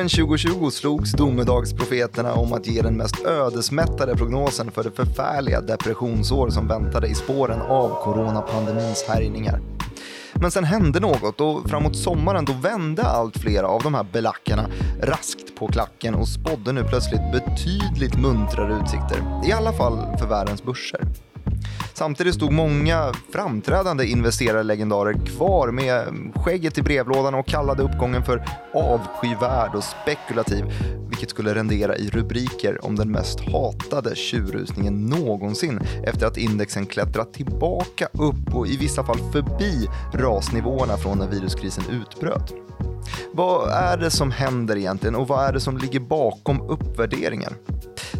Våren 2020 slogs domedagsprofeterna om att ge den mest ödesmättade prognosen för det förfärliga depressionsår som väntade i spåren av coronapandemins härjningar. Men sen hände något och framåt sommaren då vände allt flera av de här belackarna raskt på klacken och spådde nu plötsligt betydligt muntrare utsikter. I alla fall för världens börser. Samtidigt stod många framträdande investerarlegendarer kvar med skägget i brevlådan och kallade uppgången för avskyvärd och spekulativ, vilket skulle rendera i rubriker om den mest hatade tjurrusningen någonsin efter att indexen klättrat tillbaka upp och i vissa fall förbi rasnivåerna från när viruskrisen utbröt. Vad är det som händer egentligen och vad är det som ligger bakom uppvärderingen?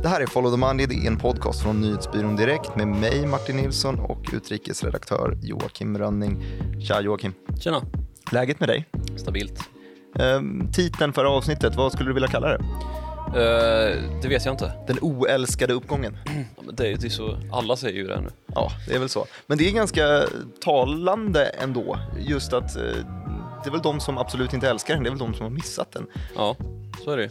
Det här är Follow the Money, det är en podcast från Nyhetsbyrån Direkt med mig Martin Nilsson och utrikesredaktör Joakim Rönning. Tja Joakim! Tjena! Läget med dig? Stabilt. Ehm, titeln för avsnittet, vad skulle du vilja kalla det? Uh, det vet jag inte. Den oälskade uppgången? Ja, men det, är, så, alla säger ju det nu. Ja, det är väl så. Men det är ganska talande ändå, just att eh, det är väl de som absolut inte älskar den, det är väl de som har missat den. Ja, så är det ju.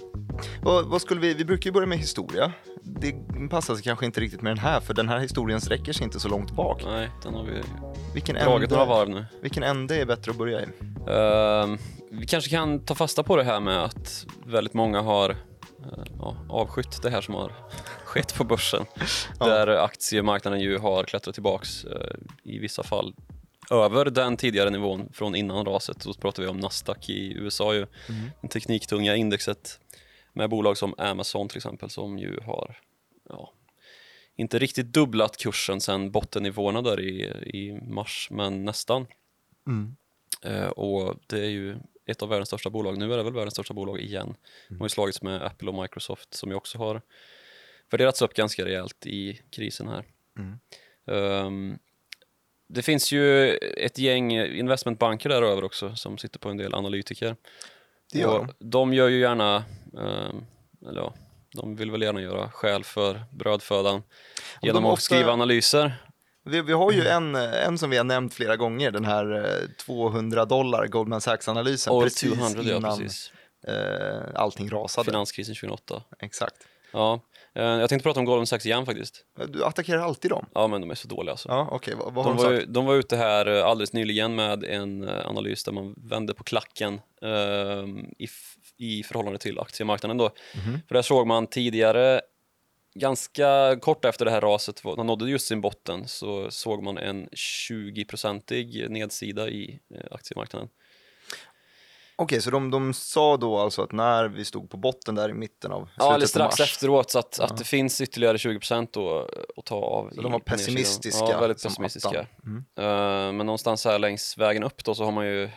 Vad, skulle vi, vi brukar ju börja med historia. Det passar sig kanske inte riktigt med den här, för den här historien sträcker sig inte så långt bak. Nej, den har vi Vilken dragit några varv nu. vilken ände är bättre att börja i? Uh, vi kanske kan ta fasta på det här med att väldigt många har ja, avskytt det här som har skett på börsen. Ja. Där aktiemarknaden ju har klättrat tillbaks uh, i vissa fall över den tidigare nivån från innan raset. Då pratar vi om Nasdaq i USA, ju, Mm. det tekniktunga indexet med bolag som Amazon till exempel som ju har ja, inte riktigt dubblat kursen sen bottennivåerna där i, i mars, men nästan. Mm. Eh, och det är ju ett av världens största bolag. Nu är det väl världens största bolag igen. De har ju slagits med Apple och Microsoft som ju också har värderats upp ganska rejält i krisen här. Mm. Ehm, det finns ju ett gäng investmentbanker där över också som sitter på en del analytiker. Det gör och de. de gör ju gärna, ehm, eller ja, de vill väl gärna göra skäl för brödfödan genom att ofta- skriva analyser. Vi, vi har ju en, en som vi har nämnt flera gånger, den här eh, 200 dollar Goldman Sachs-analysen År precis 200, ja, innan precis. eh, allting rasade. Finanskrisen 2008. Exakt. Ja, eh, jag tänkte prata om Goldman Sachs igen faktiskt. Du attackerar alltid dem? Ja, men de är så dåliga alltså. Ja, okej. Vad, vad har De de var, sagt? de var ute här eh, alldeles nyligen med en eh, analys där man vände på klacken eh, i, i förhållande till aktiemarknaden. Då. Mhm. För där såg man tidigare, ganska kort efter det här raset var- nådde just sin botten, så såg man en 20-procentig nedsida i eh, aktiemarknaden. Okej, så de, de sa då alltså att när vi stod på botten där i mitten av Ja, eller strax mars, efteråt, så att, Ja. att det finns ytterligare 20% då att ta av. Så de var pessimistiska Ja, väldigt pessimistiska. Mm. Eh, men någonstans här längs vägen upp då så har man ju uh,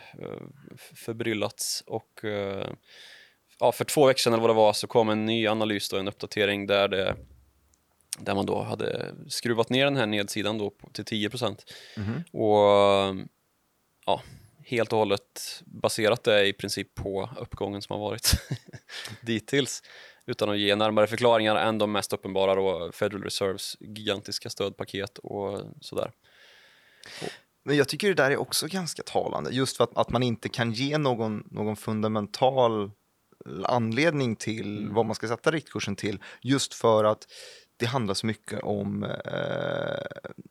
förbryllats och eh, ja, för två veckor sedan eller vad det var så kom en ny analys då, en uppdatering där det där man då hade skruvat ner den här nedsidan då till 10% Mhm. och eh, ja, helt och hållet baserat det i princip på uppgången som har varit dittills utan att ge närmare förklaringar än de mest uppenbara då Federal Reserves gigantiska stödpaket och sådär. Men jag tycker det där är också ganska talande, just för att, att man inte kan ge någon, någon fundamental anledning till Mm. vad man ska sätta riktkursen till, just för att det handlar så mycket om eh,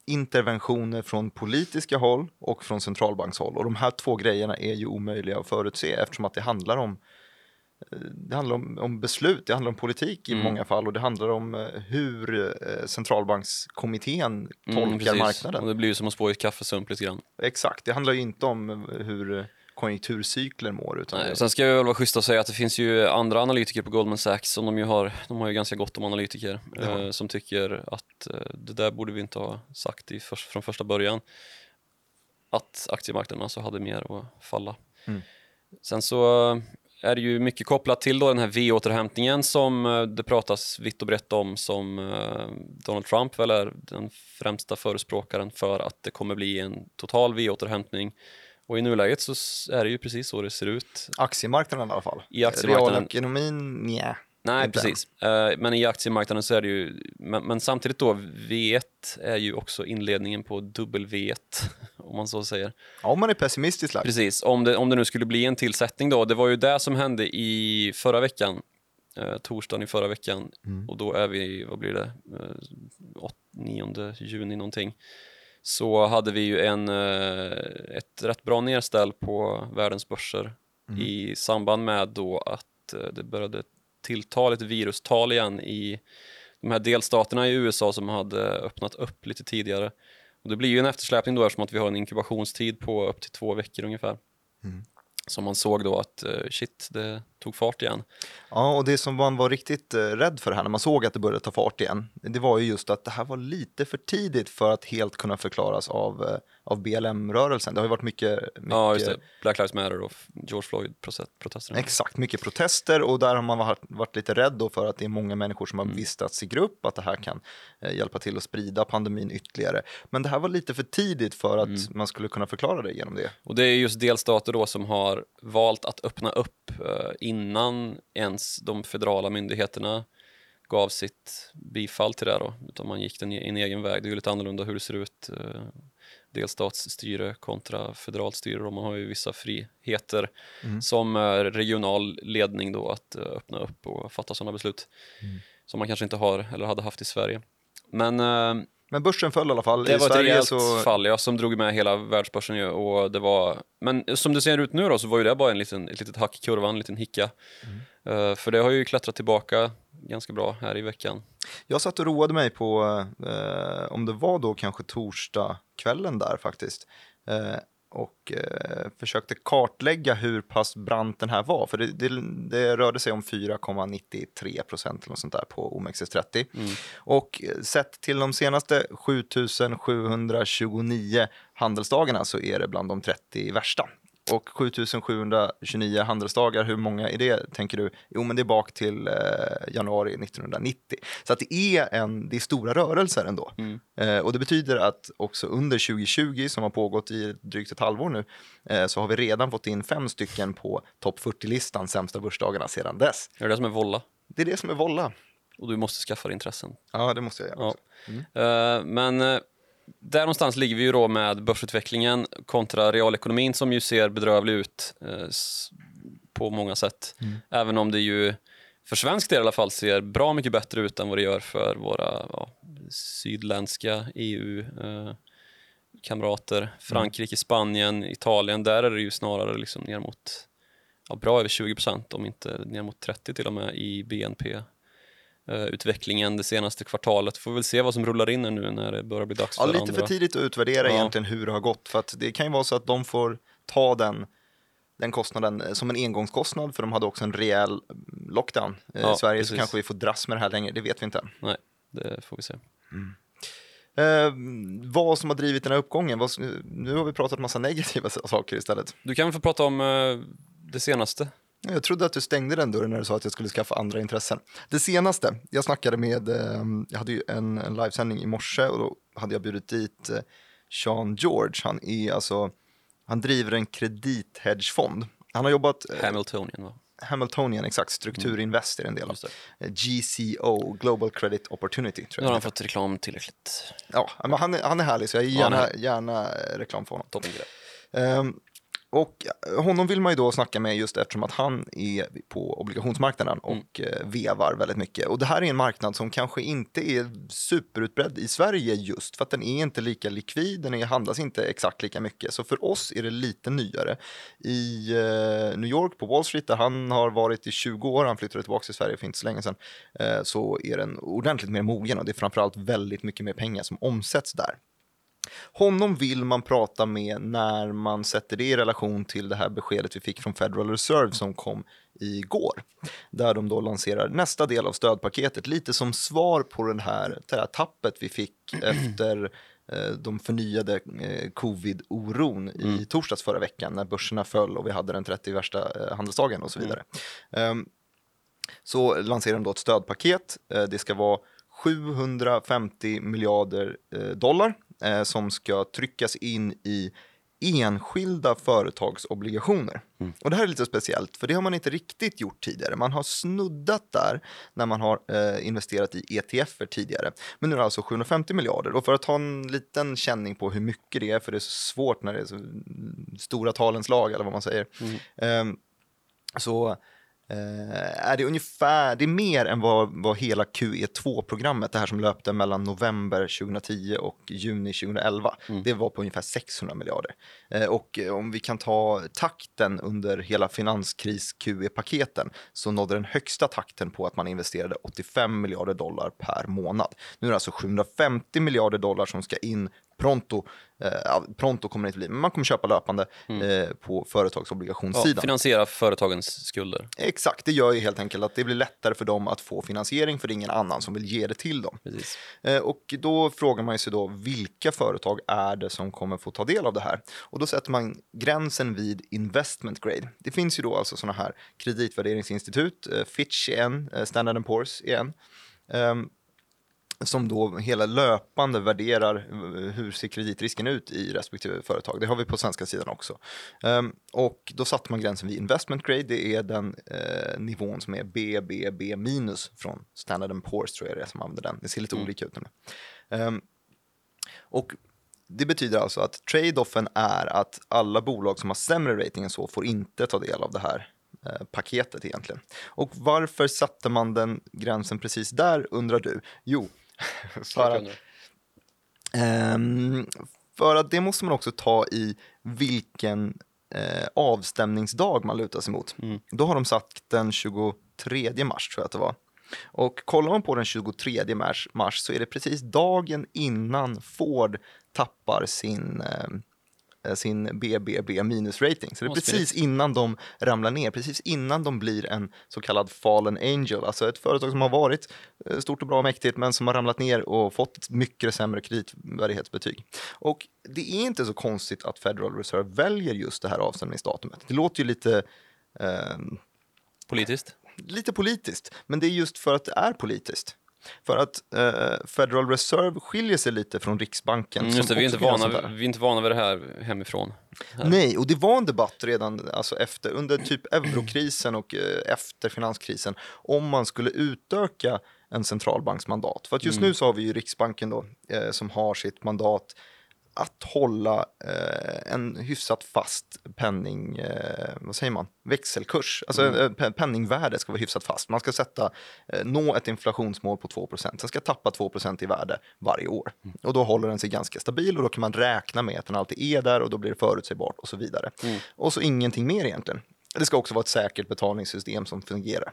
interventioner från politiska håll och från centralbankshåll. Och de här två grejerna är ju omöjliga att förutse eftersom att det handlar om eh, det handlar om, om beslut, det handlar om politik i Mm. många fall och det handlar om eh, hur eh, centralbankskommittén tolkar Mm, marknaden. Och det blir ju som att spå i ett kaffesump lite grann. Exakt, det handlar ju inte om hur konjunkturcykler mår. Utan Nej, sen ska jag väl vara schysst och säga att det finns ju andra analytiker på Goldman Sachs som de ju har, de har ju ganska gott om analytiker eh, som tycker att eh, det där borde vi inte ha sagt i först, från första början. Att aktiemarknaden alltså hade mer att falla. Mm. Sen så eh, är det ju mycket kopplat till då den här V-återhämtningen som eh, det pratas vitt och brett om som eh, Donald Trump väl är den främsta förespråkaren för att det kommer bli en total V-återhämtning. Och i nuläget så är det ju precis så det ser ut. Aktiemarknaden i alla fall. I aktiemarknaden. Realekonomin, nja. Nej, Inte precis. Eh, men i aktiemarknaden så är det ju, men, men samtidigt då, V1 är ju också inledningen på W1, om man så säger. Ja, om man är pessimistisk lagd. Precis, om det, om det nu skulle bli en tillsättning då. Det var ju det som hände i förra veckan, eh, torsdagen i förra veckan. Och då är vi, vad blir det, eh, 8, 9 juni någonting. Så hade vi ju en, eh, ett rätt bra nedställ på världens börser i samband med då att eh, det började tillta lite virustal igen i de här delstaterna i USA som hade öppnat upp lite tidigare. Och det blir ju en eftersläpning då eftersom att vi har en inkubationstid på upp till två veckor ungefär. Så man såg då att eh, shit, det tog fart igen. Ja, och det som man var riktigt eh, rädd för här när man såg att det började ta fart igen, det var ju just att det här var lite för tidigt för att helt kunna förklaras av, eh, av BLM-rörelsen. Det har ju varit mycket, mycket Ja, just det. Black Lives Matter och George Floyd-protesterna. Exakt, mycket protester och där har man varit, varit lite rädd då för att det är många människor som har Mm. vistats i grupp, att det här kan eh, hjälpa till att sprida pandemin ytterligare. Men det här var lite för tidigt för att Mm. man skulle kunna förklara det genom det. Och det är just delstater då som har valt att öppna upp eh, innan ens de federala myndigheterna gav sitt bifall till det då, utan man gick den, en egen väg. Det är ju lite annorlunda hur det ser ut, eh, delstatsstyre kontra federalt styre. Man har ju vissa friheter som eh, regional ledning då att eh, öppna upp och fatta sådana beslut som man kanske inte har eller hade haft i Sverige. Men eh, Men börsen föll i alla fall. det I var ett Sverige rejält så... fall ja, som drog med hela världsbörsen ju, och det var Men som det ser ut nu då så var ju det bara en liten, ett litet hack i kurvan, en liten hicka Eh, För det har ju klättrat tillbaka ganska bra här i veckan Jag satt och roade mig på, eh, om det var då kanske torsdag kvällen där faktiskt. Eh, och eh, försökte kartlägga hur pass brant den här var. För det, det, det rörde sig om 4,93 procent eller något sånt där på OMXS30. Och eh, sett till de senaste 7729 handelsdagarna så är det bland de 30 värsta. Och 7729 handelsdagar, hur många är det tänker du? Jo, men det är bak till eh, januari 1990. Så att det är, en, det är stora rörelser ändå. Eh, och det betyder att också under 2020, som har pågått i drygt ett halvår nu, eh, så har vi redan fått in fem stycken på topp 40-listan sämsta börsdagarna sedan dess. Är det som är volla? Det är det som är volla. Och du måste skaffa dig intressen Ja, det måste jag göra. Ja. också. Eh, Men eh, där någonstans ligger vi ju då med börsutvecklingen kontra realekonomin som ju ser bedrövlig ut eh, på många sätt. Även om det ju för svensk del i alla fall ser bra mycket bättre ut än vad det gör för våra ja, sydländska EU-kamrater. Frankrike, Spanien, Italien, där är det ju snarare liksom ner mot ja, bra över 20 procent, om inte ner mot 30 till och med i BNP eh, utvecklingen det senaste kvartalet. Får väl se vad som rullar in nu när det börjar bli dags Ja, för lite andra. för tidigt att utvärdera Ja. egentligen hur det har gått. För att det kan ju vara så att de får ta den, den kostnaden eh, som en engångskostnad, för de hade också en rejäl mm, lockdown. Eh, I Ja, Sverige så precis. kanske vi får dras med det här längre, det vet vi inte. Nej, det får vi se. Eh, vad som har drivit den här uppgången, vad, nu har vi pratat massa negativa saker istället. Du kan väl få prata om eh, det senaste? Jag trodde att du stängde den dörren när du sa att jag skulle skaffa andra intressen. Det senaste, jag snackade med, eh, jag hade ju en, en livesändning i morse och då hade jag bjudit dit eh, Sean George. Han är alltså, han driver en kredithedgefond. Han har jobbat, eh, Hamiltonian va? Hamiltonian, exakt, Strukturinvest är en del av. GCO, Global Credit Opportunity. Tror Nu har jag. han fått reklam tillräckligt. Ja, men han, är, han är härlig så jag ger gärna, gärna eh, reklam för honom. Toppengrej. Ehm, och honom vill man ju då snacka med just eftersom att han är på obligationsmarknaden och eh, vevar väldigt mycket. Och det här är en marknad som kanske inte är superutbredd i Sverige just för att den är inte lika likvid, den är, handlas inte exakt lika mycket. Så för oss är det lite nyare. I eh, New York på Wall Street där han har varit i 20 år, han flyttade tillbaka till Sverige för inte så länge sedan, eh, så är den ordentligt mer mogen och det är framförallt väldigt mycket mer pengar som omsätts där. Honom vill man prata med när man sätter det i relation till det här beskedet vi fick från Federal Reserve som kom igår. Där de då lanserar nästa del av stödpaketet, lite som svar på den här, det här tappet vi fick efter eh, de förnyade eh, covid-oron i torsdags förra veckan när börserna föll och vi hade den 30 värsta eh, handelsdagen och så vidare. Ehm, så lanserar de då ett stödpaket. Det ska vara 750 miljarder dollar eh, som ska tryckas in i enskilda företagsobligationer. Mm. Och det här är lite speciellt, för det har man inte riktigt gjort tidigare. Man har snuddat där när man har eh, investerat i ETFer tidigare. Men nu är det alltså 750 miljarder. Och för att ta en liten känning på hur mycket det är, för det är så svårt när det är så stora talens lag, eller vad man säger. Eh, så är det ungefär, det är mer än vad, vad hela QE2-programmet, det här som löpte mellan november 2010 och juni 2011, det var på ungefär 600 miljarder. Eh, och eh, om vi kan ta takten under hela finanskris QE-paketen så nådde den högsta takten på att man investerade 85 miljarder dollar per månad. Nu är det alltså 750 miljarder dollar som ska in pronto. Eh, ja, pronto kommer det inte bli, men man kommer köpa löpande eh, på Ja, företagsobligationssidan. finansiera företagens skulder. Exakt, det gör ju helt enkelt att det blir lättare för dem att få finansiering för det är ingen annan som vill ge det till dem. Eh, och då frågar man sig då vilka företag är det som kommer få ta del av det här? Och då sätter man gränsen vid investment grade. Det finns ju då alltså sådana här kreditvärderingsinstitut, eh, Fitch är en, eh, Standard Poor's är en. ehm, som då hela löpande värderar eh, hur ser kreditrisken ut i respektive företag. Det har vi på svenska sidan också. Ehm, och då satte man gränsen vid investment grade. Det är den eh, nivån som är BBB minus från Standard Poor's tror jag det är som använder den. Det ser lite olika ut nu. Ehm, och det betyder alltså att trade-offen är att alla bolag som har sämre rating än så får inte ta del av det här eh, paketet egentligen. Och varför satte man den gränsen precis där undrar du? Jo, för att, ehm, för att det måste man också ta i vilken eh, avstämningsdag man lutar sig mot. Då har de satt den 23 mars tror jag att det var. Och kollar man på den 23 mars, mars så är det precis dagen innan Ford tappar sin, eh, sin BBB minus rating. Så det är precis innan de ramlar ner, precis innan de blir en så kallad fallen angel, alltså ett företag som har varit eh, stort och bra och mäktigt men som har ramlat ner och fått mycket sämre kreditvärdighetsbetyg. Och det är inte så konstigt att Federal Reserve väljer just det här avstämningsdatumet. Det låter ju lite ehm, Politiskt? lite politiskt, men det är just för att det är politiskt. För att eh, Federal Reserve skiljer sig lite från Riksbanken. Mm, just det, vi är, inte vana, vi är inte vana vid det här hemifrån. Här. Nej, och det var en debatt redan alltså efter, under typ eurokrisen och eh, efter finanskrisen om man skulle utöka en centralbanksmandat. För att just nu så har vi ju Riksbanken då eh, som har sitt mandat att hålla eh, en hyfsat fast penning, eh, vad säger man, växelkurs. Alltså eh, pe- penningvärde ska vara hyfsat fast. Man ska sätta, eh, nå ett inflationsmål på 2% Sen ska tappa 2% i värde varje år. Och då håller den sig ganska stabil och då kan man räkna med att den alltid är där och då blir det förutsägbart och så vidare. Och så ingenting mer egentligen. Det ska också vara ett säkert betalningssystem som fungerar.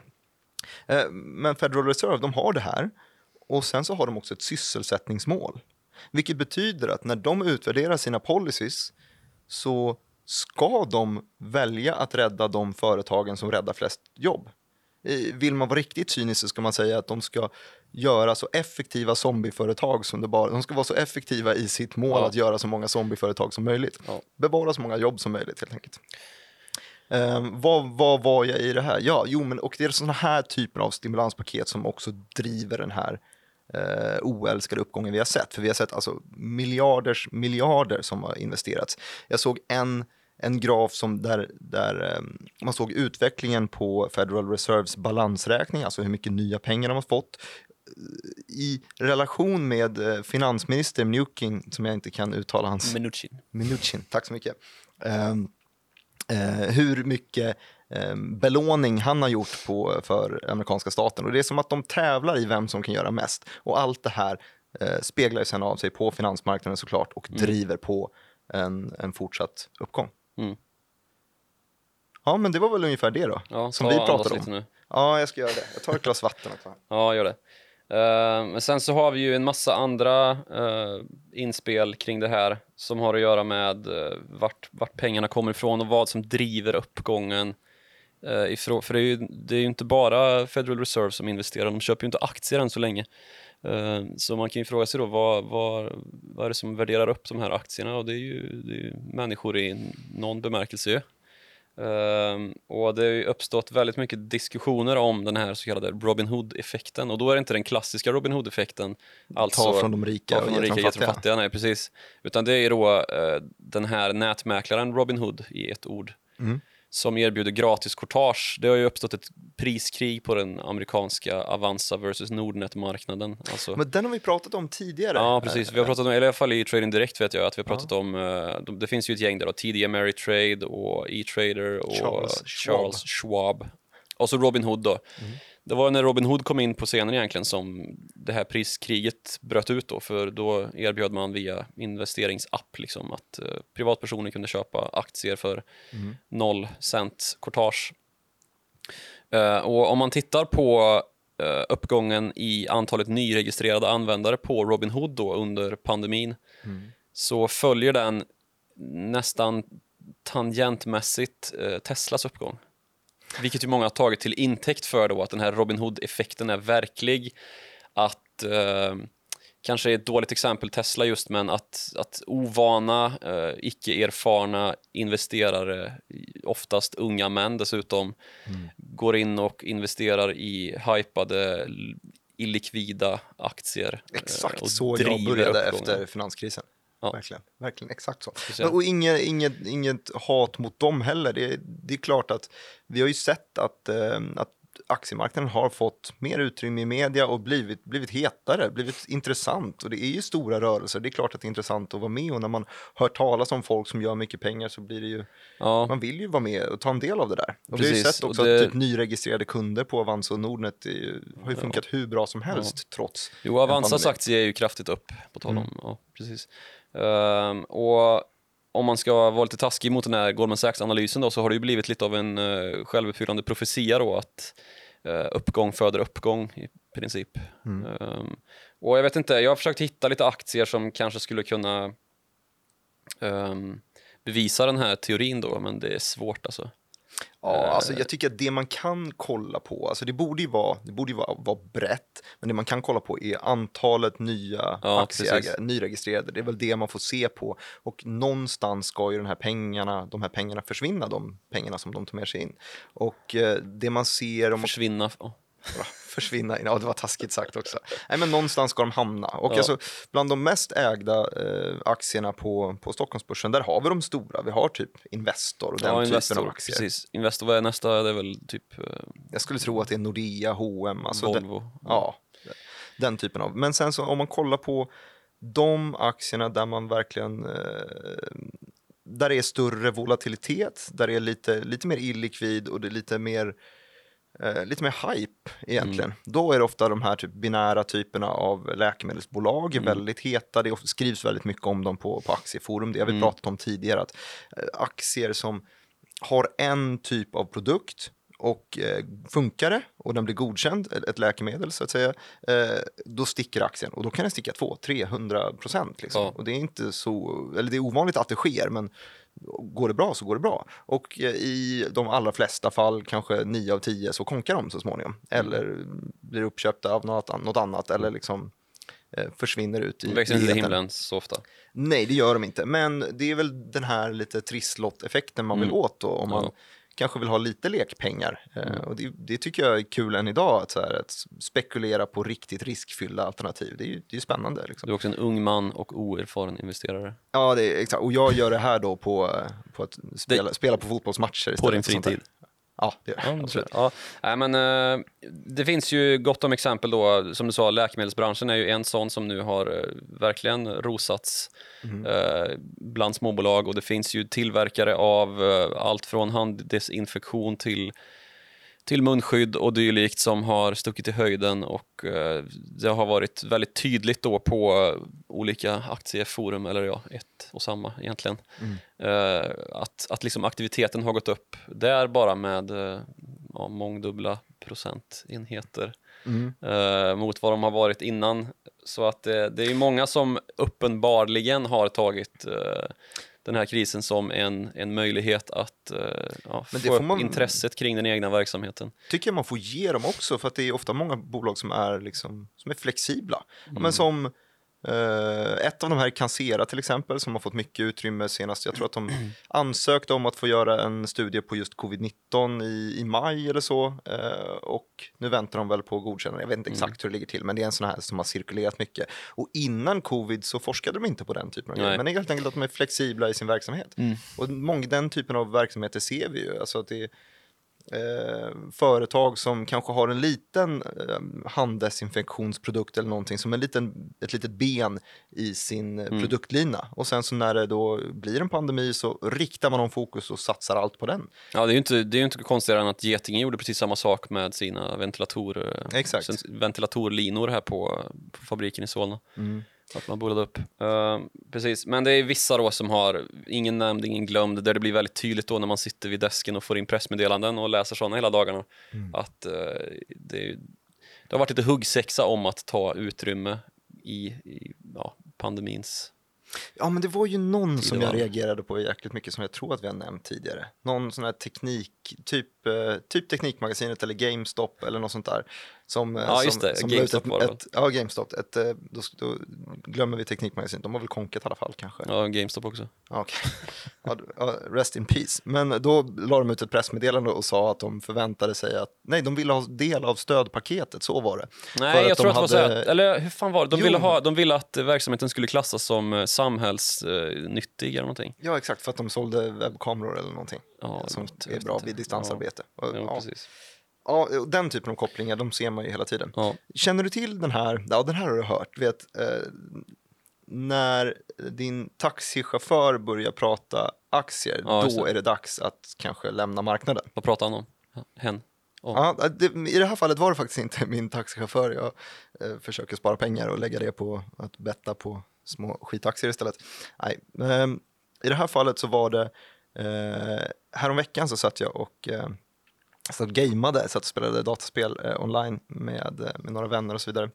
Eh, Men Federal Reserve, de har det här. Och sen så har de också ett sysselsättningsmål. Vilket betyder att när de utvärderar sina policies så ska de välja att rädda de företagen som räddar flest jobb. Vill man vara riktigt cynisk så ska man säga att de ska göra så effektiva zombieföretag som det bara, de ska vara så effektiva i sitt mål Ja. att göra så många zombieföretag som möjligt. Ja. Bevara så många jobb som möjligt helt enkelt. Um, vad, vad var jag i det här? Ja, jo, men och det är sådana här typer av stimulanspaket som också driver den här eh, oälskade uppgången vi har sett. För vi har sett alltså miljarders miljarder som har investerats. Jag såg en, en graf som där, där eh, man såg utvecklingen på Federal Reserves balansräkning, alltså hur mycket nya pengar de har fått i relation med eh, finansminister Mnuchin, som jag inte kan uttala hans Minuchin. Mnuchin, tack så mycket. Ehm, eh, hur mycket belåning han har gjort på, för amerikanska staten. Och det är som att de tävlar i vem som kan göra mest. Och allt det här eh, speglar ju sen av sig på finansmarknaden såklart och driver på en, en fortsatt uppgång. Mm. Ja, men det var väl ungefär det då, Ja, som vi pratade om. nu. Ja, jag ska göra det. Jag tar ett glas vatten också. Ja, gör det. Men sen så har vi ju en massa andra eh, inspel kring det här som har att göra med uh, vart, vart pengarna kommer ifrån och vad som driver uppgången. Uh, ifrån, för det är, ju, det är ju inte bara Federal Reserve som investerar, de köper ju inte aktier än så länge. Eh, så man kan ju fråga sig då vad, vad, vad är det som värderar upp de här aktierna och det är ju, det är ju människor i någon bemärkelse ju. Ehm, och det har ju uppstått väldigt mycket diskussioner om den här så kallade Robin Hood-effekten och då är det inte den klassiska Robin Hood-effekten, alltså Ta från de rika ta från och ge till de fattiga. fattiga, nej precis. Utan det är då eh, den här nätmäklaren Robin Hood i ett ord Mm. Som erbjuder gratis courtage. Det har ju uppstått ett priskrig på den amerikanska Avanza versus Nordnet-marknaden. Alltså, Men den har vi pratat om tidigare. Ja, precis. Vi har pratat om, eller i alla fall i Trading Direct vet jag att vi har pratat om, eh, de, det finns ju ett gäng där då, TD Ameritrade och E-trader och Charles Charles, Schwab. Schwab. Och så Robin Hood då. Mm. Det var när Robin Hood kom in på scenen egentligen som det här priskriget bröt ut då, för då erbjöd man via investeringsapp liksom att eh, privatpersoner kunde köpa aktier för Mm. noll cent courtage. Eh, och om man tittar på eh, uppgången i antalet nyregistrerade användare på Robinhood då under pandemin Mm. så följer den nästan tangentmässigt eh, Teslas uppgång. Vilket ju många har tagit till intäkt för då att den här Robinhood-effekten är verklig. Att eh, kanske är ett dåligt exempel Tesla just, men att, att ovana, eh, icke-erfarna investerare, oftast unga män dessutom, går in och investerar i hypade, illikvida aktier. eh, Exakt och så jag började uppgången. efter finanskrisen. Ja. Verkligen, verkligen exakt så. Men, och inget, inget, inget hat mot dem heller. Det, det är klart att vi har ju sett att, eh, att aktiemarknaden har fått mer utrymme i media och blivit, blivit hetare, blivit intressant. Och det är ju stora rörelser. Det är klart att det är intressant att vara med och när man hör talas om folk som gör mycket pengar så blir det ju, Ja. man vill ju vara med och ta en del av det där. Och vi har ju Precis, sett också det- att typ nyregistrerade kunder på Avanza och Nordnet är har ju funkat hur bra som helst trots Jo, Avanzas aktie är ju kraftigt upp, på tal om. Mm. Ja, precis. Ehm, och om man ska vara lite taskig mot den här Goldman Sachs-analysen då, så har det ju blivit lite av en uh, självuppfyllande profetia då, att eh, uppgång föder uppgång i princip. Mm. Ehm, och jag vet inte, jag har försökt hitta lite aktier som kanske skulle kunna ehm, bevisa den här teorin då, men det är svårt alltså. Ja, Eh. alltså jag tycker att det man kan kolla på, alltså det borde ju vara, det borde vara, vara brett, men det man kan kolla på är antalet nya Ja, aktieägare, precis. nyregistrerade. Det är väl det man får se på och någonstans ska ju den här pengarna, de här pengarna försvinna, de pengarna som de tar med sig in. Och eh, det man ser om Försvinna. Försvinna in. Ja, det var taskigt sagt också. Nej, men någonstans ska de hamna. Och Ja. alltså, bland de mest ägda eh, aktierna på, på Stockholmsbörsen, där har vi de stora. Vi har typ Investor och den Ja, typen Investor, av aktier. precis. Investor, vad är nästa? Det är väl typ eh, Jag skulle tro att det är Nordea, H&M, alltså den, Volvo. ja, den typen av. Men sen så om man kollar på de aktierna där man verkligen eh, där det är större volatilitet, där det är lite, lite mer illikvid och det är lite mer eh, lite mer hype egentligen. Då är det ofta de här typ binära typerna av läkemedelsbolag väldigt heta. Det skrivs väldigt mycket om dem på, på aktieforum. Det har vi pratat om tidigare. Att, eh, aktier som har en typ av produkt och eh, funkar det och den blir godkänd, ett läkemedel så att säga, eh, då sticker aktien och då kan den sticka 200-300 procent. Liksom. Ja. Och det är inte så, eller det är ovanligt att det sker, men går det bra så går det bra. Och eh, i de allra flesta fall, kanske 9 av 10, så konkar de så småningom. Eller blir uppköpta av något, an- något annat eller liksom eh, försvinner ut i, De växer i inte etern. himlen så ofta. Nej, det gör de inte. Men det är väl den här lite trisslott-effekten man vill Mm. åt då, om man Ja. Kanske vill ha lite lekpengar. Eh, Mm. och det, det tycker jag är kul än idag, att, så här, att spekulera på riktigt riskfyllda alternativ. Det är ju det är spännande. Liksom. Du är också en ung man och oerfaren investerare. Ja, det är exakt. Och jag gör det här då på, eh, på att spela, spela på fotbollsmatcher istället. På din fritid. Ja, det gör. Ja, absolut. ja. Nej, men, eh, det finns ju gott om exempel då, som du sa, läkemedelsbranschen är ju en sån som nu har eh, verkligen rosats Mm. eh, bland småbolag och det finns ju tillverkare av allt från handdesinfektion till till munskydd och dylikt som har stuckit i höjden och eh, det har varit väldigt tydligt då på eh, olika aktieforum, eller ja, ett och samma egentligen, eh, att, att liksom aktiviteten har gått upp där bara med eh, ja, mångdubbla procentenheter Mm. eh, mot vad de har varit innan. Så att eh, det är många som uppenbarligen har tagit den här krisen som en, en möjlighet att eh, ja, Men få det upp man- intresset kring den egna verksamheten. tycker jag man får ge dem också, för att det är ofta många bolag som är, liksom, som är flexibla. Mm. Men som Eh, ett av de här är Cancera till exempel som har fått mycket utrymme senast. Jag tror att de ansökte om att få göra en studie på just covid-19 i, i maj eller så eh, och nu väntar de väl på godkännande. Jag vet inte exakt hur det ligger till men det är en sån här som har cirkulerat mycket. Och innan covid så forskade de inte på den typen av grejer men det är helt enkelt att de är flexibla i sin verksamhet. Och många, den typen av verksamheter ser vi ju. Alltså att det eh, företag som kanske har en liten eh, handdesinfektionsprodukt eller någonting som en liten, ett litet ben i sin eh, produktlina. Och sen så när det då blir en pandemi så riktar man om fokus och satsar allt på den. Ja, det är ju inte, det är inte konstigare än att Getinge gjorde precis samma sak med sina ventilatorer, Exakt. sen- ventilatorlinor här på, på fabriken i Solna. Mm. Att man bolade upp. Eh, precis, men det är vissa då som har, ingen nämnd, ingen glömd, där det blir väldigt tydligt då när man sitter vid desken och får in pressmeddelanden och läser sådana hela dagarna. Mm. Att eh, det, det har varit lite huggsexa om att ta utrymme i, i ja, pandemins... Ja, men det var ju någon som jag reagerade på jäkligt mycket som jag tror att vi har nämnt tidigare. Någon sån här teknik, typ, eh, typ Teknikmagasinet eller GameStop eller något sånt där. Som, eh, Ja, som, just det. som GameStop ut var det ett, ett, Ja, GameStop. Ett, eh, då, då glömmer vi Teknikmagasinet. De har väl konkat i alla fall kanske. Ja, GameStop också. Ja, okej. Ja, ja, rest in peace. Men då la de ut ett pressmeddelande och sa att de förväntade sig att, nej, de ville ha del av stödpaketet, så var det. Nej, jag tror de att det var så hade- här, eller hur fan var det? De, Jo. ville, ha, de ville att verksamheten skulle klassas som eh, samhällsnyttig eller någonting. Ja, exakt, för att de sålde webbkameror eller någonting. Ja, som är bra vid distansarbete. Och, Ja, ja, precis. Ja, den typen av kopplingar, de ser man ju hela tiden. Ja. Känner du till den här, ja den här har du hört, vet, eh, när din taxichaufför börjar prata aktier, Ja, då det. är det dags att kanske lämna marknaden. Vad pratar han om? Hen? Ja. Ja, det, I det här fallet var det faktiskt inte min taxichaufför. Jag eh, försöker spara pengar och lägga det på att betta på små skitaktier istället. Nej, ehm, I det här fallet så var det, eh, häromveckan så satt jag och eh, satt och gameade, satt och spelade dataspel eh, online med, eh, med några vänner och så vidare.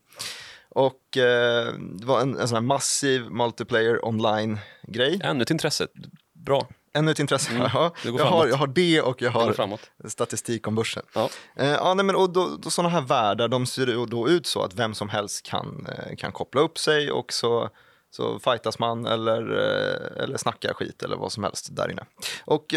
Och eh, det var en, en sån här massiv multiplayer online-grej. Ännu ett intresse. Bra. Ännu ett intresse. Mm, Ja, jag, har, jag har det och jag har statistik om börsen. Ja. Eh, ja, nej, men, och då, då, sådana här världar de ser då ut så att vem som helst kan, eh, kan koppla upp sig och så, så fightas man eller, eh, eller snackar skit eller vad som helst där inne. Och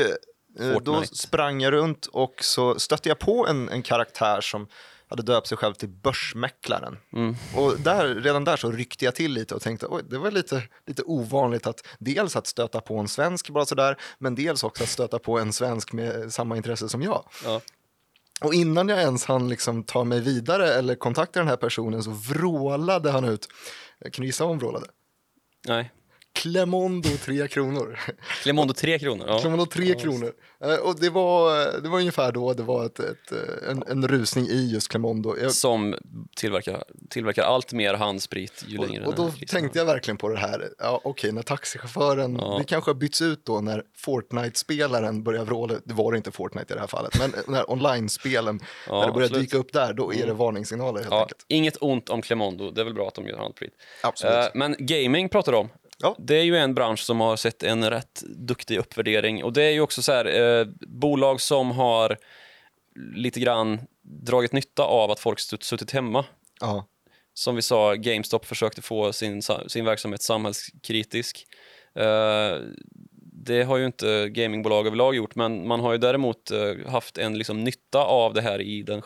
eh, eh, då Fortnite. sprang jag runt och så stötte jag på en, en karaktär som hade döpt sig själv till Börsmäklaren. Mm. Och där, redan där så ryckte jag till lite och tänkte oj, det var lite, lite ovanligt att dels att stöta på en svensk bara sådär, men dels också att stöta på en svensk med samma intresse som jag. Ja. Och innan jag ens hann liksom ta mig vidare eller kontakta den här personen så vrålade han ut, kan du gissa vad han vrålade? Nej. Clemondo 3 kronor. Clemondo 3 kronor. Ja. Clemondo 3 Ja, kronor. Eh, Och det var, det var ungefär då det var ett, ett, en, en rusning i just Clemondo. Jag, Som tillverkar, tillverkar allt mer handsprit ju längre och, och den då tänkte jag verkligen på det här, ja okej när taxichauffören, Ja. det kanske har bytts ut då när Fortnite-spelaren börjar vråla, det var inte Fortnite i det här fallet, men när online-spelen, Ja, när det börjar absolut. Mm. dyka upp där, då är det varningssignaler helt Ja, enkelt. inget ont om Clemondo, det är väl bra att de gör handsprit. Absolut. Eh, men gaming pratar du om. Ja. Det är ju en bransch som har sett en rätt duktig uppvärdering och det är ju också så här, eh, bolag som har lite grann dragit nytta av att folk suttit hemma. Ja. Som vi sa, GameStop försökte få sin, sin verksamhet samhällskritisk. Eh, det har ju inte gamingbolag överlag gjort, men man har ju däremot eh, haft en liksom, nytta av det här i den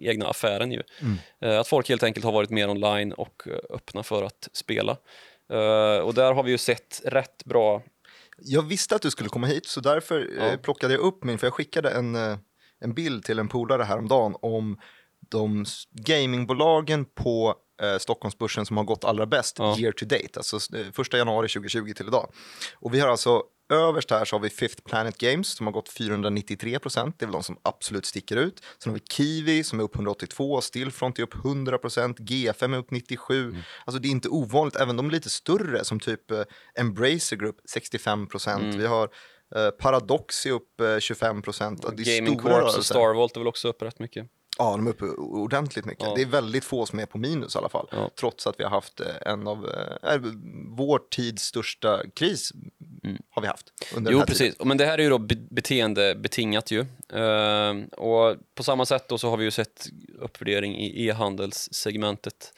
egna affären. Ju. Eh, att folk helt enkelt har varit mer online och eh, öppna för att spela. Eh, och där har vi ju sett rätt bra... Jag visste att du skulle komma hit så därför Ja. eh, plockade jag upp min, för jag skickade en, eh, en bild till en polare häromdagen om de gamingbolagen på eh, Stockholmsbörsen som har gått allra bäst Ja. year to date, alltså första januari 2020 till idag. Och vi har alltså Överst här så har vi Fifth Planet Games som har gått 493 procent. Det är väl de som absolut sticker ut. Sen har vi Kiwi som är upp 182, Stillfront är upp 100 procent, G5 är upp 97. Alltså det är inte ovanligt, även de lite större som typ eh, Embracer Group 65 procent. Vi har eh, Paradox är upp eh, 25 procent. Gaming Corps och Starvolt är väl också upp rätt mycket. Ja, de är uppe ordentligt mycket. Ja. Det är väldigt få som är på minus i alla fall. Ja. Trots att vi har haft eh, en av eh, vår tids största kris har vi haft under den Mm. Jo, här tiden. precis. Men det här är ju då be- beteendebetingat ju. Ehm, och på samma sätt då så har vi ju sett uppvärdering i e-handelssegmentet.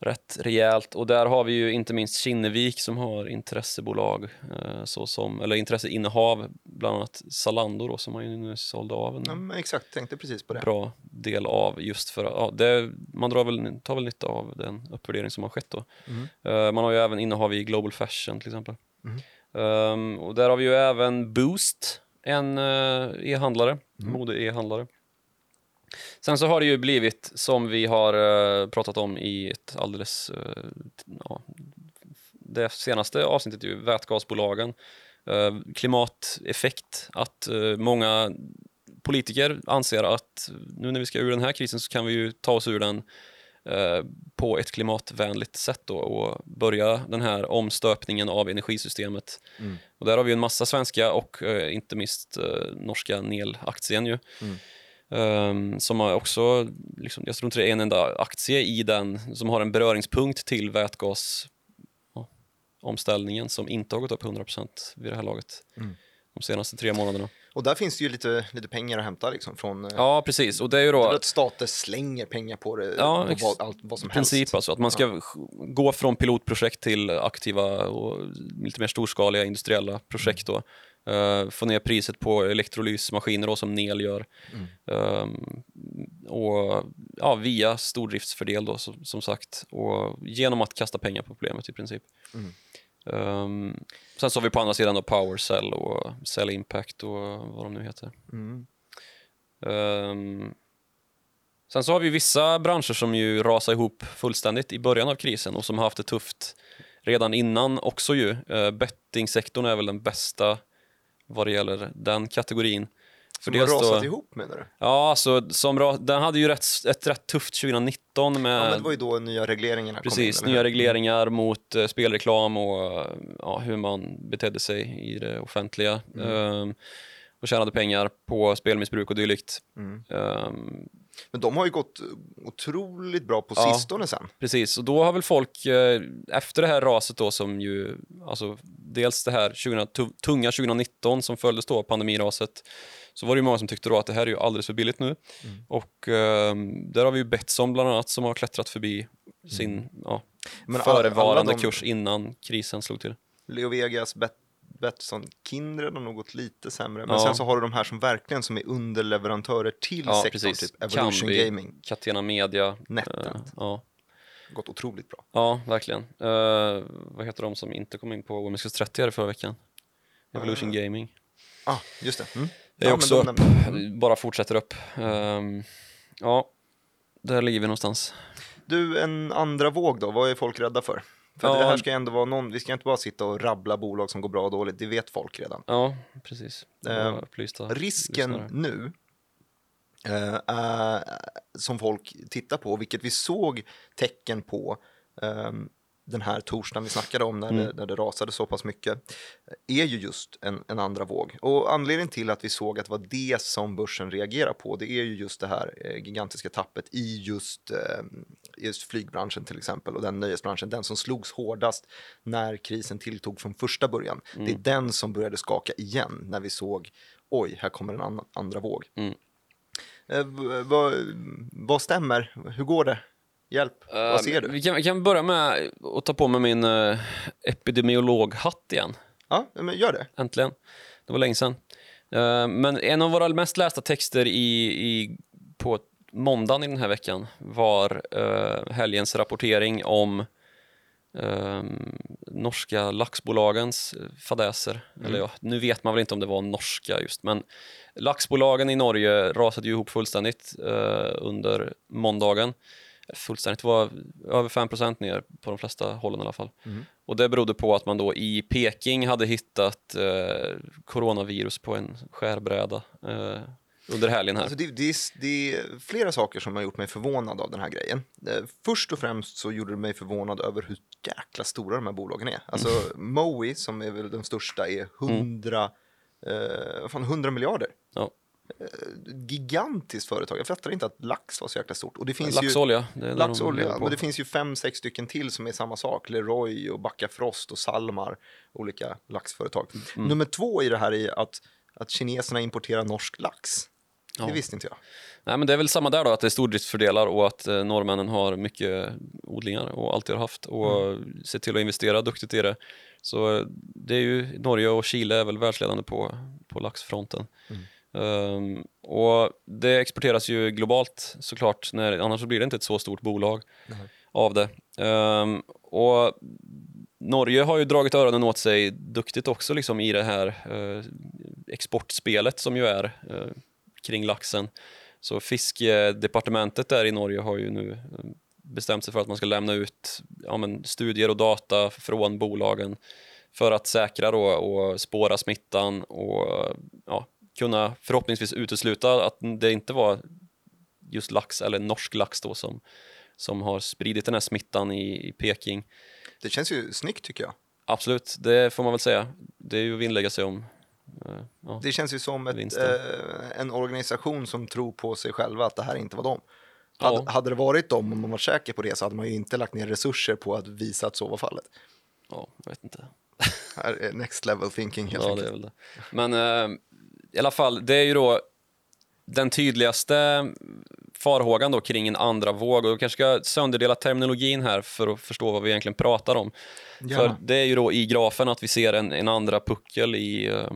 Rätt rejält. Och där har vi ju inte minst Kinnevik som har intressebolag, eh, så som, eller intresseinnehav, bland annat Zalando då, som man ju nu sålde av en Ja, men exakt, tänkte precis på det. bra del av just för ja, det, man drar väl, tar väl nytta av den uppvärdering som har skett då. Mm. Eh, man har ju även innehav i Global Fashion till exempel. Mm. Ehm, och där har vi ju även Boost, en eh, e-handlare, Mm. mode-e-handlare. Sen så har det ju blivit, som vi har eh, pratat om i ett alldeles, eh, ja, det senaste avsnittet, ju vätgasbolagen, eh, klimateffekt, att många politiker anser att nu när vi ska ur den här krisen så kan vi ju ta oss ur den på ett klimatvänligt sätt då och börja den här omstöpningen av energisystemet. Mm. Och där har vi en massa svenska och inte minst norska Nel-aktien ju. Mm. Ehm, som har också, liksom, jag tror inte det är en enda aktie i den som har en beröringspunkt till vätgas ja, omställningen som inte har gått upp 100% vid det här laget Mm. de senaste tre månaderna. Och där finns det ju lite, lite pengar att hämta liksom från eh, Ja, precis. Och det är ju då att stater slänger pengar på det, Ja, på vad, allt, vad som princip helst. alltså, att man ska sk- gå från pilotprojekt till aktiva och lite mer storskaliga industriella projekt då. Eh, få ner priset på elektrolysmaskiner då, som Nel gör. Mm. Ehm, och ja, via stordriftsfördel då som, som sagt och genom att kasta pengar på problemet i princip. Mm. Ehm, sen så har vi på andra sidan då PowerCell och Cell Impact och vad de nu heter. Mm. Ehm, sen så har vi vissa branscher som ju rasar ihop fullständigt i början av krisen och som har haft det tufft redan innan också ju. Uh, bettingsektorn är väl den bästa vad det gäller den kategorin. Som dels har då- rasat ihop menar du? Ja, alltså som den hade ju rätt, ett rätt tufft 2019 med Ja, men det var ju då nya regleringarna Precis, kom in. nya regleringar mot eh, spelreklam och ja, hur man betedde sig i det offentliga. Mm. Ehm, och tjänade pengar på spelmissbruk och dylikt. Mm. Ehm, Men de har ju gått otroligt bra på Ja. sistone sen. precis, och då har väl folk eh, efter det här raset då som ju, alltså dels det här 20, tu- tunga 2019 som följdes då av pandemiraset, så var det ju många som tyckte då att det här är ju alldeles för billigt nu. Mm. Och ehm, där har vi ju Betsson bland annat som har klättrat förbi sin ja, Men alla- förevarande alla de- kurs innan krisen slog till. Leo Vegas, Bet Betsson, Kindred har nog gått lite sämre. Men Ja. sen så har du de här som verkligen som är underleverantörer till Ja, sektorn, precis. typ Evolution Kambi. Gaming. Catena Media. Netent. eh, ja. Gått otroligt bra. ja, verkligen. Eh, vad heter de som inte kom in på Women's 30 här förra veckan? Evolution Gaming. Ah, just det. Mm. Det är Ja, också upp, bara fortsätter upp. Ehm, ja, där ligger vi någonstans. Du, en andra våg då, vad är folk rädda för? För Ja. det här ska ändå vara någon, vi ska inte bara sitta och rabbla bolag som går bra och dåligt, det vet folk redan. Ja, precis. Upplysta Risken lyssnare. nu, eh, som folk tittar på, vilket vi såg tecken på ehm, den här torsdagen vi snackade om när, Mm. det, när det rasade så pass mycket, är ju just en, en andra våg. Och anledningen till att vi såg att det var det som börsen reagerar på, det är ju just det här eh, gigantiska tappet i just, eh, just flygbranschen till exempel och den nöjesbranschen, den som slogs hårdast när krisen tilltog från första början. Det är Mm. den som började skaka igen när vi såg, oj, här kommer en annan, andra våg. Mm. Eh, vad stämmer? Hur går det? Hjälp, vad ser du? Vi kan, vi kan börja med att ta på mig min uh, epidemiologhatt igen. Ja, men gör det. Äntligen. Det var länge sedan. Eh, men en av våra mest lästa texter i, i, på måndagen i den här veckan var uh, helgens rapportering om eh, norska laxbolagens fadäser. Eller ja, nu vet man väl inte om det var norska just, men laxbolagen i Norge rasade ju ihop fullständigt under måndagen. Fullständigt var över 5% ner på de flesta hållen i alla fall. Mm. Och det berodde på att man då i Peking hade hittat eh, coronavirus på en skärbräda eh, under helgen här. Alltså det, det, är, det är flera saker som har gjort mig förvånad av den här grejen. Eh, Först och främst så gjorde det mig förvånad över hur jäkla stora de här bolagen är. Alltså Mowi, som är väl den största, är 100, eh, vad fan, 100 miljarder. Ja. Gigantiskt företag. Jag fattar inte att lax var så jäkla stort. Och det finns ju... Laxolja. Det är det de Laxolja, på. men det finns ju fem, sex stycken till som är samma sak. Leroy och Backafrost och Salmar, olika laxföretag. Mm. Nummer två i det här är att, att kineserna importerar norsk lax. Det Ja. visste inte jag. Nej, men det är väl samma där då, att det är stordriftsfördelar och att eh, norrmännen har mycket odlingar och alltid har haft och ser till att investera duktigt i det. Så eh, det är ju, Norge och Chile är väl världsledande på, på laxfronten. Ehm, och det exporteras ju globalt såklart, när, annars så blir det inte ett så stort bolag av det. Ehm, och Norge har ju dragit öronen åt sig duktigt också liksom i det här eh, exportspelet som ju är eh, kring laxen. Så fiskedepartementet där i Norge har ju nu eh, bestämt sig för att man ska lämna ut ja, men, studier och data från bolagen för att säkra då och spåra smittan och ja, kunna förhoppningsvis utesluta att det inte var just lax eller norsk lax då som, som har spridit den här smittan i, i Peking. Det känns ju snyggt tycker jag. Absolut, det får man väl säga. Det är ju att vinnlägga sig om. eh, Ja. Det känns ju som ett, eh, en organisation som tror på sig själva att det här inte var dem. Ja. Hade, hade det varit dem, om man var säker på det, så hade man ju inte lagt ner resurser på att visa att så var fallet. ja, jag vet inte. Här är next level thinking helt Ja, det enkelt. är väl det. Men eh, i alla fall, det är ju då den tydligaste farhågan då kring en andra våg och vi kanske ska sönderdela terminologin här för att förstå vad vi egentligen pratar om. Ja. För det är ju då i grafen att vi ser en, en andra puckel i, eh,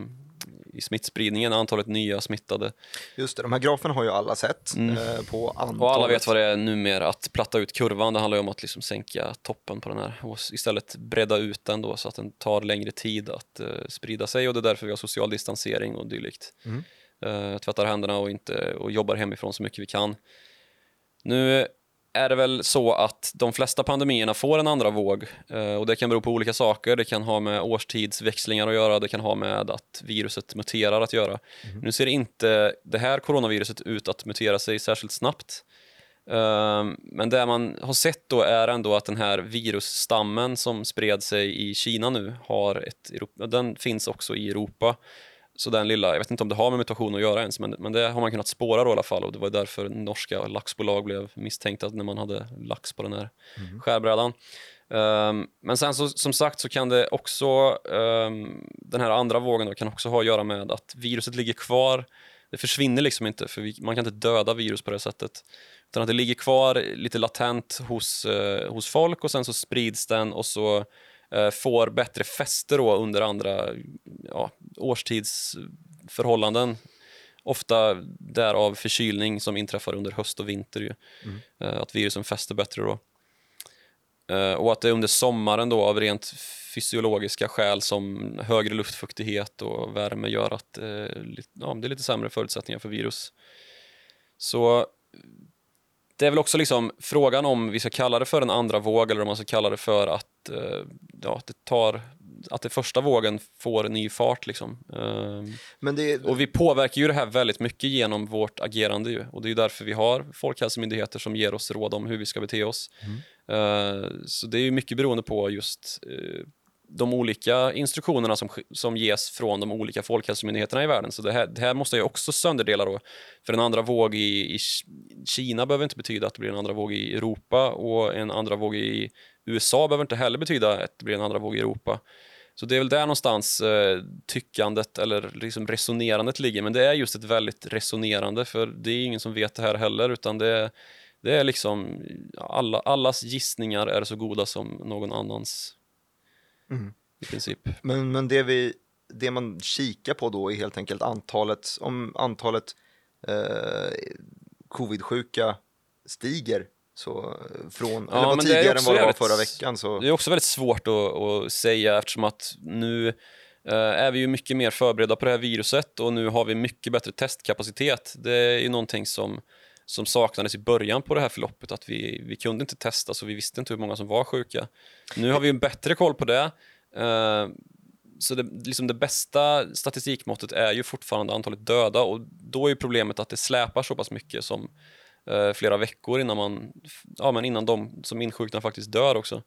i smittspridningen, antalet nya smittade. Just det, de här graferna har ju alla sett Mm. eh, på antalet. Och alla vet vad det är numera, att platta ut kurvan. Det handlar ju om att liksom sänka toppen på den här och istället bredda ut den då så att den tar längre tid att eh, sprida sig och det är därför vi har social distansering och dylikt. Mm. Eh, tvättar händerna och, inte, och jobbar hemifrån så mycket vi kan. Nu är det väl så att de flesta pandemierna får en andra våg eh, och det kan bero på olika saker. Det kan ha med årstidsväxlingar att göra, det kan ha med att viruset muterar att göra. Nu ser inte det här coronaviruset ut att mutera sig särskilt snabbt. Ehm, Men det man har sett då är ändå att den här virusstammen som spred sig i Kina nu har ett, den finns också i Europa. Så den lilla, jag vet inte om det har med mutation att göra ens, men, men det har man kunnat spåra då i alla fall och det var därför norska laxbolag blev misstänkta när man hade lax på den här skärbrädan. Ehm, men sen så, som sagt så kan det också, ehm, den här andra vågen då, kan också ha att göra med att viruset ligger kvar. Det försvinner liksom inte, för vi, man kan inte döda virus på det sättet. Utan att det ligger kvar lite latent hos, eh, hos folk och sen så sprids den och så får bättre fäste då under andra ja, årstidsförhållanden. Ofta därav förkylning som inträffar under höst och vinter. Ju. Eh, att virusen fäster bättre då. Eh, och att det under sommaren då av rent fysiologiska skäl som högre luftfuktighet och värme gör att eh, ja, det är lite sämre förutsättningar för virus. Så det är väl också liksom frågan om vi ska kalla det för en andra våg eller om man ska kalla det för att, eh, ja, att det tar att det första vågen får ny fart. Liksom. Ehm, det, och vi påverkar ju det här väldigt mycket genom vårt agerande ju. och det är ju därför vi har folkhälsomyndigheter som ger oss råd om hur vi ska bete oss. Eh, så det är ju mycket beroende på just eh, de olika instruktionerna som, som ges från de olika folkhälsomyndigheterna i världen. Så det här, det här måste jag också sönderdela då. För en andra våg i, i Kina behöver inte betyda att det blir en andra våg i Europa och en andra våg i USA behöver inte heller betyda att det blir en andra våg i Europa. Så det är väl där någonstans eh, tyckandet eller liksom resonerandet ligger. Men det är just ett väldigt resonerande för det är ingen som vet det här heller utan det, det är liksom alla, allas gissningar är så goda som någon annans Mm. i princip. men, men det, vi, det man kikar på då är helt enkelt antalet, om antalet eh, covid-sjuka stiger så från, Ja, eller var tidigare än vad det var förra veckan så Det är också väldigt svårt att, att säga eftersom att nu eh, är vi ju mycket mer förberedda på det här viruset och nu har vi mycket bättre testkapacitet. Det är ju någonting som, som saknades i början på det här förloppet, att vi, vi kunde inte testa så vi visste inte hur många som var sjuka. Nu har vi en bättre koll på det. Eh, så det, liksom det bästa statistikmåttet är ju fortfarande antalet döda och då är problemet att det släpar så pass mycket som eh, flera veckor innan, man, ja, men innan de som insjuknar faktiskt dör också.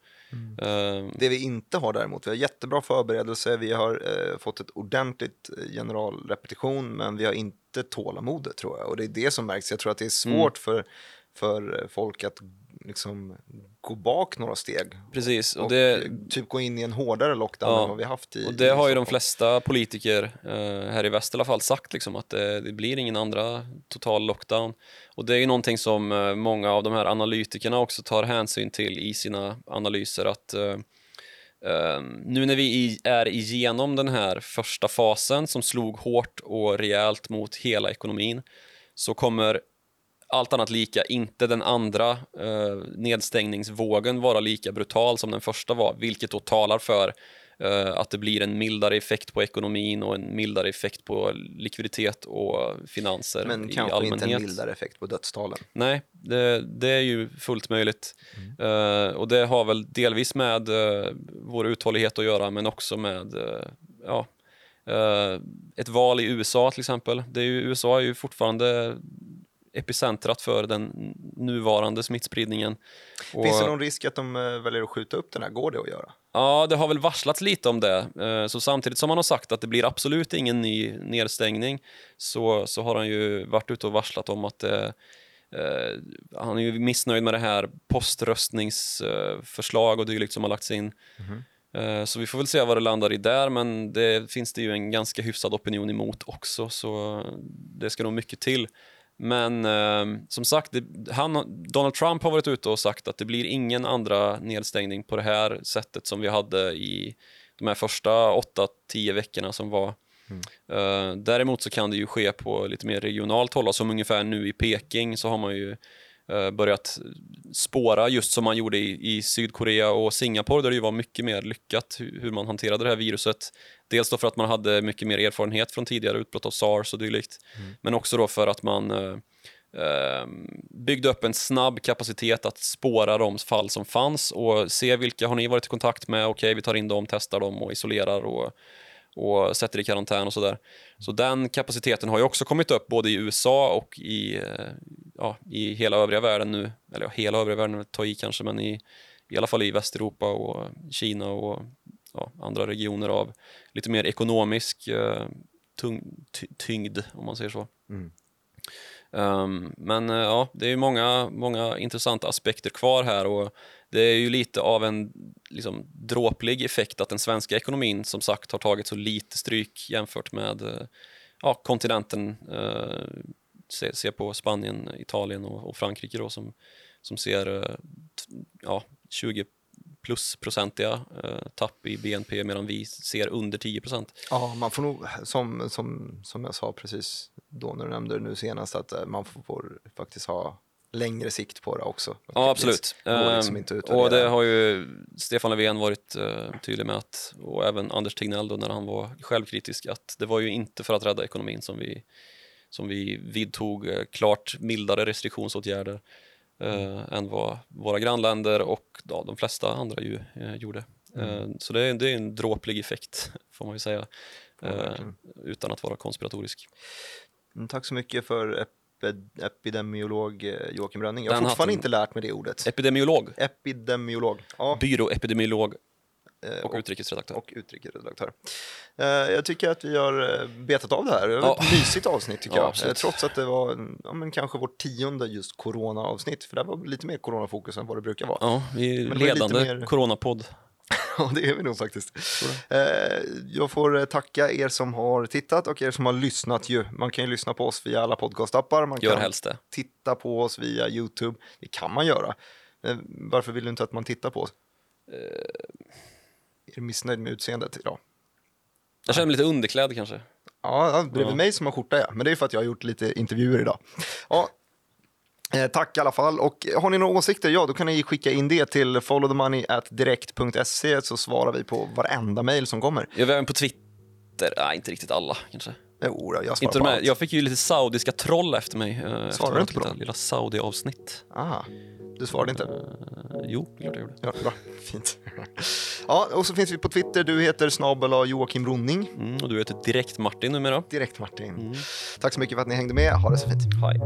Eh, Det vi inte har däremot, vi har jättebra förberedelse, vi har eh, fått ett ordentligt generalrepetition, men vi har inte tålamodet tror jag. Och det är det som märks. Jag tror att det är Mm. svårt för, för eh, folk att liksom gå bak några steg. Precis, och, Och det, typ gå in i en hårdare lockdown Ja, än vad vi haft i och det i har ju de flesta politiker eh, här i väst i alla fall sagt, liksom, att det, det blir ingen andra total lockdown. Och det är ju någonting som eh, många av de här analytikerna också tar hänsyn till i sina analyser, att eh, eh, nu när vi i, är igenom den här första fasen som slog hårt och rejält mot hela ekonomin, så kommer allt annat lika inte den andra uh, nedstängningsvågen vara lika brutal som den första var, vilket då talar för att det blir en mildare effekt på ekonomin och en mildare effekt på likviditet och finanser Men i kanske allmänhet. inte en mildare effekt på dödstalen. Nej, det, det är ju fullt möjligt. Eh, och det har väl delvis med eh, vår uthållighet att göra, men också med eh, ja, eh, ett val i USA till exempel. Det är ju, USA är ju fortfarande epicentrat för den nuvarande smittspridningen. Finns det någon risk att de eh, väljer att skjuta upp den här? Går det att göra? Ja, det har väl varslats lite om det. Eh, Så samtidigt som han har sagt att det blir absolut ingen ny nedstängning så, så har han ju varit ute och varslat om att det, eh, han är ju missnöjd med det här poströstningsförslag och dylikt som har lagts in. Eh, Så vi får väl se vad det landar i där, men det finns det ju en ganska hyfsad opinion emot också, så det ska nog mycket till. Men eh, som sagt, det, han, Donald Trump har varit ute och sagt att det blir ingen andra nedstängning på det här sättet som vi hade i de här första 8-10 veckorna som var. Eh, däremot så kan det ju ske på lite mer regionalt håll, som ungefär nu i Peking så har man ju börjat spåra just som man gjorde i, i Sydkorea och Singapore där det ju var mycket mer lyckat hur, man hanterade det här viruset. Dels då för att man hade mycket mer erfarenhet från tidigare utbrott av sars och dylikt, men också då för att man eh, eh, byggde upp en snabb kapacitet att spåra de fall som fanns och se vilka har ni varit i kontakt med, okej vi tar in dem, testar dem och isolerar och, och sätter i karantän och sådär. Så den kapaciteten har ju också kommit upp både i USA och i, eh, ja, i hela övriga världen nu, eller ja, hela övriga världen ta i kanske, men i, i alla fall i Västeuropa och Kina och ja, andra regioner av lite mer ekonomisk eh, tung, ty, tyngd, om man säger så. Mm. Um, men uh, ja, det är ju många, många intressanta aspekter kvar här och det är ju lite av en liksom, dråplig effekt att den svenska ekonomin som sagt har tagit så lite stryk jämfört med uh, ja, kontinenten. Uh, se, se på Spanien, Italien och, och Frankrike då som, som ser t- ja, 20 plus procentiga eh, tapp i BNP medan vi ser under 10 procent. Ja, man får nog, som, som, som jag sa precis då när du nämnde det nu senast, att eh, man får, får faktiskt ha längre sikt på det också. Ja, absolut. Det liksom Ehm, och det har ju Stefan Löfven varit eh, tydlig med att, och även Anders Tegnell då när han var självkritisk, att det var ju inte för att rädda ekonomin som vi, som vi vidtog eh, klart mildare restriktionsåtgärder eh, än vad våra grannländer och ja, de flesta andra ju eh, gjorde. Eh, så det är, det är en dråplig effekt, får man ju säga, verkligen. utan att vara konspiratorisk. Mm, Tack så mycket för epi- epidemiolog eh, Joakim Rönning. Jag har Den fortfarande hatten. inte lärt mig det ordet. Epidemiolog, Epidemiolog. Ja, byråepidemiolog eh, och utrikesredaktör. och utrikesredaktör. Eh, jag tycker att vi har eh, betat av det här. Det var Ja. ett mysigt avsnitt tycker Ja, jag. Trots att det var ja, men kanske vårt tionde just corona-avsnitt. För det var lite mer coronafokus än vad det brukar vara. Ja, vi är ledande mer- coronapodd. Ja, det är vi nog faktiskt. Jag får tacka er som har tittat och er som har lyssnat ju. Man kan ju lyssna på oss via alla podcastappar. Man Gör kan det. titta på oss via YouTube. Det kan man göra. Varför vill du inte att man tittar på oss? Är du missnöjd med utseendet idag? Jag känner mig lite underklädd kanske. Ja, bredvid Ja. mig som har skjorta ja. Men det är för att jag har gjort lite intervjuer idag. Ja, eh, tack i alla fall. Och har ni några åsikter, ja då kan ni skicka in det till followthemoney.direkt.se så svarar vi på varenda mejl som kommer. Jag är även på Twitter. Nej, inte riktigt alla kanske. Jo, jag svarar Inte på allt. jag fick ju lite saudiska troll efter mig. eh, efter du inte på dem? lilla Saudi-avsnitt. Ah, du svarade inte? Eh, jo, det klart jag gjorde. Ja, bra. Fint. Ja, och så finns vi på Twitter. Du heter snabel Joakim Ronning. Mm, och du heter Direkt Martin numera. Direkt Martin. Mm. Tack så mycket för att ni hängde med. Ha det så fint. Hej.